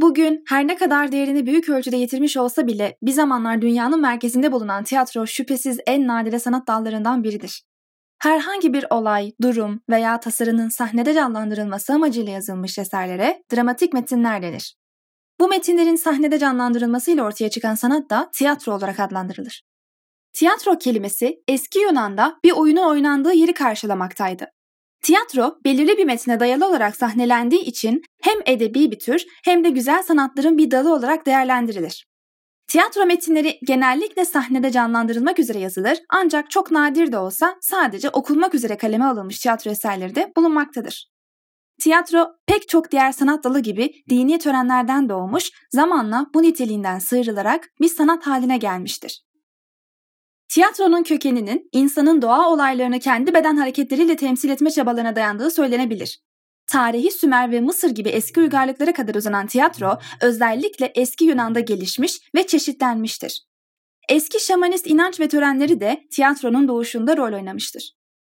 Bugün her ne kadar değerini büyük ölçüde yitirmiş olsa bile bir zamanlar dünyanın merkezinde bulunan tiyatro şüphesiz en nadire sanat dallarından biridir. Herhangi bir olay, durum veya tasarının sahnede canlandırılması amacıyla yazılmış eserlere dramatik metinler denir. Bu metinlerin sahnede canlandırılmasıyla ortaya çıkan sanat da tiyatro olarak adlandırılır. Tiyatro kelimesi eski Yunan'da bir oyunun oynandığı yeri karşılamaktaydı. Tiyatro belirli bir metne dayalı olarak sahnelendiği için hem edebi bir tür hem de güzel sanatların bir dalı olarak değerlendirilir. Tiyatro metinleri genellikle sahnede canlandırılmak üzere yazılır ancak çok nadir de olsa sadece okunmak üzere kaleme alınmış tiyatro eserleri de bulunmaktadır. Tiyatro pek çok diğer sanat dalı gibi dini törenlerden doğmuş, zamanla bu niteliğinden sıyrılarak bir sanat haline gelmiştir. Tiyatronun kökeninin insanın doğa olaylarını kendi beden hareketleriyle temsil etme çabalarına dayandığı söylenebilir. Tarihi Sümer ve Mısır gibi eski uygarlıklara kadar uzanan tiyatro özellikle eski Yunan'da gelişmiş ve çeşitlenmiştir. Eski şamanist inanç ve törenleri de tiyatronun doğuşunda rol oynamıştır.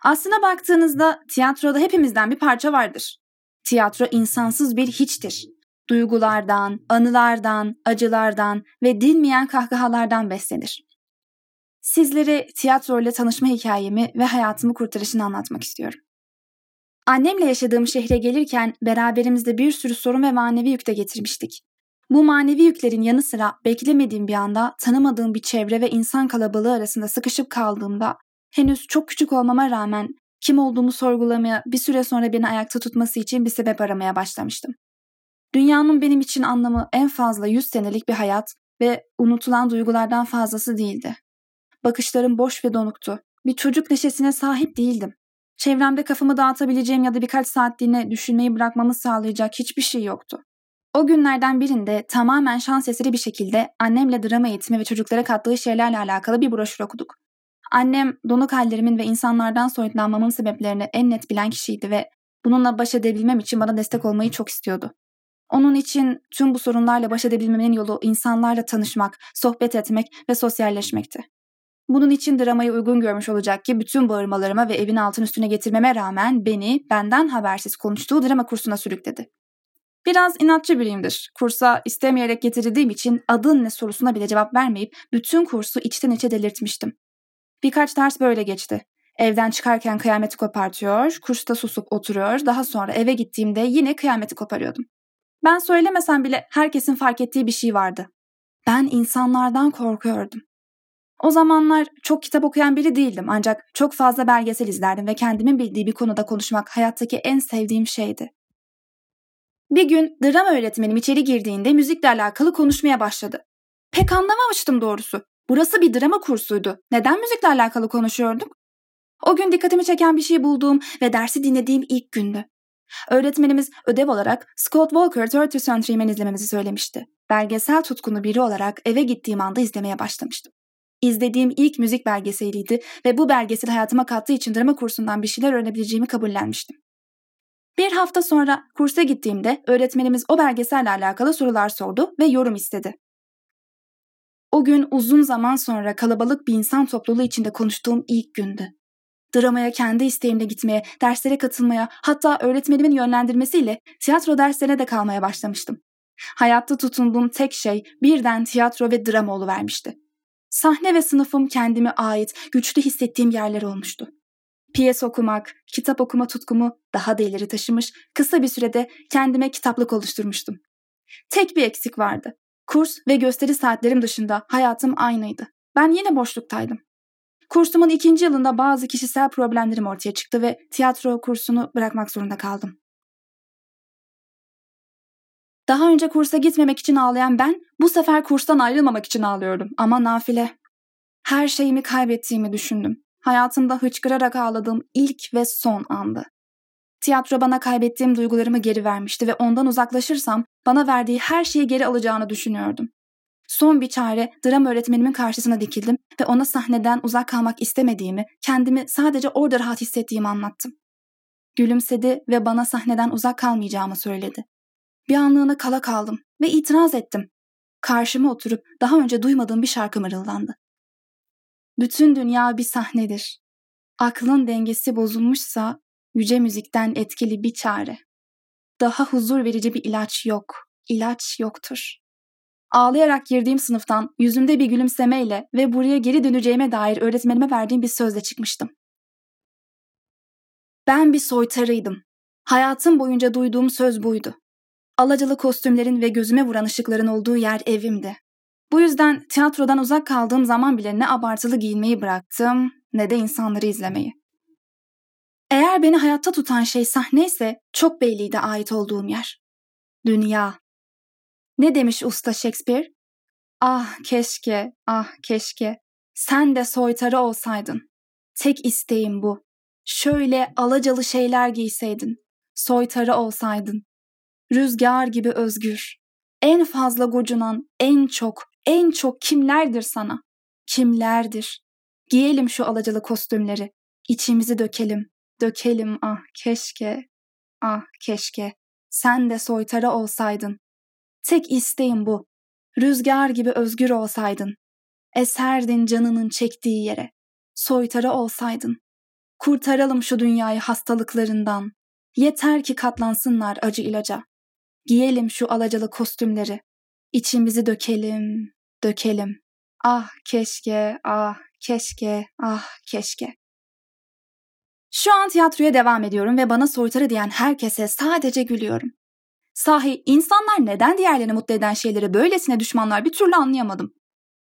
Aslına baktığınızda tiyatroda hepimizden bir parça vardır. Tiyatro insansız bir hiçtir. Duygulardan, anılardan, acılardan ve dinmeyen kahkahalardan beslenir. Sizlere tiyatro ile tanışma hikayemi ve hayatımı kurtarışını anlatmak istiyorum. Annemle yaşadığım şehre gelirken beraberimizde bir sürü sorun ve manevi yük de getirmiştik. Bu manevi yüklerin yanı sıra beklemediğim bir anda tanımadığım bir çevre ve insan kalabalığı arasında sıkışıp kaldığımda henüz çok küçük olmama rağmen kim olduğumu sorgulamaya bir süre sonra beni ayakta tutması için bir sebep aramaya başlamıştım. Dünyanın benim için anlamı en fazla 100 senelik bir hayat ve unutulan duygulardan fazlası değildi. Bakışlarım boş ve donuktu. Bir çocuk neşesine sahip değildim. Çevremde kafamı dağıtabileceğim ya da birkaç saatliğine düşünmeyi bırakmamı sağlayacak hiçbir şey yoktu. O günlerden birinde tamamen şans eseri bir şekilde annemle drama eğitimi ve çocuklara kattığı şeylerle alakalı bir broşür okuduk. Annem donuk hallerimin ve insanlardan soyutlanmamın sebeplerini en net bilen kişiydi ve bununla baş edebilmem için bana destek olmayı çok istiyordu. Onun için tüm bu sorunlarla baş edebilmemin yolu insanlarla tanışmak, sohbet etmek ve sosyalleşmekti. Bunun için dramayı uygun görmüş olacak ki bütün bağırmalarıma ve evin altın üstüne getirmeme rağmen beni benden habersiz konuştuğu drama kursuna sürükledi. Biraz inatçı biriyimdir. Kursa istemeyerek getirildiğim için adın ne sorusuna bile cevap vermeyip bütün kursu içten içe delirtmiştim. Birkaç ders böyle geçti. Evden çıkarken kıyameti kopartıyor, kursta susup oturuyor, daha sonra eve gittiğimde yine kıyameti koparıyordum. Ben söylemesem bile herkesin fark ettiği bir şey vardı. Ben insanlardan korkuyordum. O zamanlar çok kitap okuyan biri değildim ancak çok fazla belgesel izlerdim ve kendimin bildiği bir konuda konuşmak hayattaki en sevdiğim şeydi. Bir gün drama öğretmenim içeri girdiğinde müzikle alakalı konuşmaya başladı. Pek anlamamıştım doğrusu. Burası bir drama kursuydu. Neden müzikle alakalı konuşuyorduk? O gün dikkatimi çeken bir şey bulduğum ve dersi dinlediğim ilk gündü. Öğretmenimiz ödev olarak Scott Walker 30 Century Man izlememizi söylemişti. Belgesel tutkunu biri olarak eve gittiğim anda izlemeye başlamıştım. İzlediğim ilk müzik belgeseliydi ve bu belgesel hayatıma kattığı için drama kursundan bir şeyler öğrenebileceğimi kabullenmiştim. Bir hafta sonra kursa gittiğimde öğretmenimiz o belgeselle alakalı sorular sordu ve yorum istedi. O gün uzun zaman sonra kalabalık bir insan topluluğu içinde konuştuğum ilk gündü. Dramaya kendi isteğimle gitmeye, derslere katılmaya, hatta öğretmenimin yönlendirmesiyle tiyatro derslerine de kalmaya başlamıştım. Hayatta tutunduğum tek şey birden tiyatro ve drama vermişti. Sahne ve sınıfım kendime ait, güçlü hissettiğim yerler olmuştu. Piyes okumak, kitap okuma tutkumu daha da ileri taşımış, kısa bir sürede kendime kitaplık oluşturmuştum. Tek bir eksik vardı. Kurs ve gösteri saatlerim dışında hayatım aynıydı. Ben yine boşluktaydım. Kursumun ikinci yılında bazı kişisel problemlerim ortaya çıktı ve tiyatro kursunu bırakmak zorunda kaldım. Daha önce kursa gitmemek için ağlayan ben bu sefer kurstan ayrılmamak için ağlıyordum ama nafile. Her şeyimi kaybettiğimi düşündüm. Hayatımda hıçkırarak ağladığım ilk ve son andı. Tiyatro bana kaybettiğim duygularımı geri vermişti ve ondan uzaklaşırsam bana verdiği her şeyi geri alacağını düşünüyordum. Son bir çare dram öğretmenimin karşısına dikildim ve ona sahneden uzak kalmak istemediğimi, kendimi sadece orada rahat hissettiğimi anlattım. Gülümsedi ve bana sahneden uzak kalmayacağımı söyledi. Bir anlığına kala kaldım ve itiraz ettim. Karşıma oturup daha önce duymadığım bir şarkı mırıldandı. Bütün dünya bir sahnedir. Aklın dengesi bozulmuşsa yüce müzikten etkili bir çare. Daha huzur verici bir ilaç yok. ilaç yoktur. Ağlayarak girdiğim sınıftan yüzümde bir gülümsemeyle ve buraya geri döneceğime dair öğretmenime verdiğim bir sözle çıkmıştım. Ben bir soytarıydım. Hayatım boyunca duyduğum söz buydu. Alacalı kostümlerin ve gözüme vuran ışıkların olduğu yer evimdi. Bu yüzden tiyatrodan uzak kaldığım zaman bile ne abartılı giyinmeyi bıraktım ne de insanları izlemeyi. Eğer beni hayatta tutan şey sahne ise çok belliydi ait olduğum yer. Dünya. Ne demiş usta Shakespeare? Ah keşke, ah keşke. Sen de soytarı olsaydın. Tek isteğim bu. Şöyle alacalı şeyler giyseydin. Soytarı olsaydın. Rüzgar gibi özgür. En fazla gocunan, en çok, en çok kimlerdir sana? Kimlerdir? Giyelim şu alacalı kostümleri. İçimizi dökelim. Dökelim ah keşke. Ah keşke. Sen de soytarı olsaydın. Tek isteğim bu. Rüzgar gibi özgür olsaydın. Eserdin canının çektiği yere. Soytarı olsaydın. Kurtaralım şu dünyayı hastalıklarından. Yeter ki katlansınlar acı ilaca. Giyelim şu alacalı kostümleri. İçimizi dökelim, dökelim. Ah keşke, ah keşke, ah keşke. Şu an tiyatroya devam ediyorum ve bana soytarı diyen herkese sadece gülüyorum. Sahi insanlar neden diğerlerini mutlu eden şeyleri böylesine düşmanlar bir türlü anlayamadım.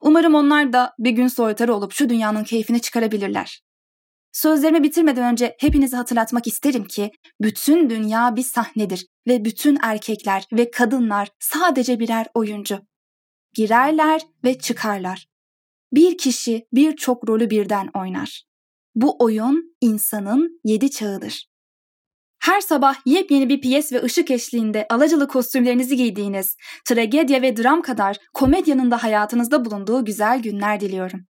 Umarım onlar da bir gün soytarı olup şu dünyanın keyfini çıkarabilirler. Sözlerimi bitirmeden önce hepinizi hatırlatmak isterim ki bütün dünya bir sahnedir ve bütün erkekler ve kadınlar sadece birer oyuncu. Girerler ve çıkarlar. Bir kişi birçok rolü birden oynar. Bu oyun insanın yedi çağıdır. Her sabah yepyeni bir piyes ve ışık eşliğinde alacalı kostümlerinizi giydiğiniz, tragedya ve dram kadar komedyanın da hayatınızda bulunduğu güzel günler diliyorum.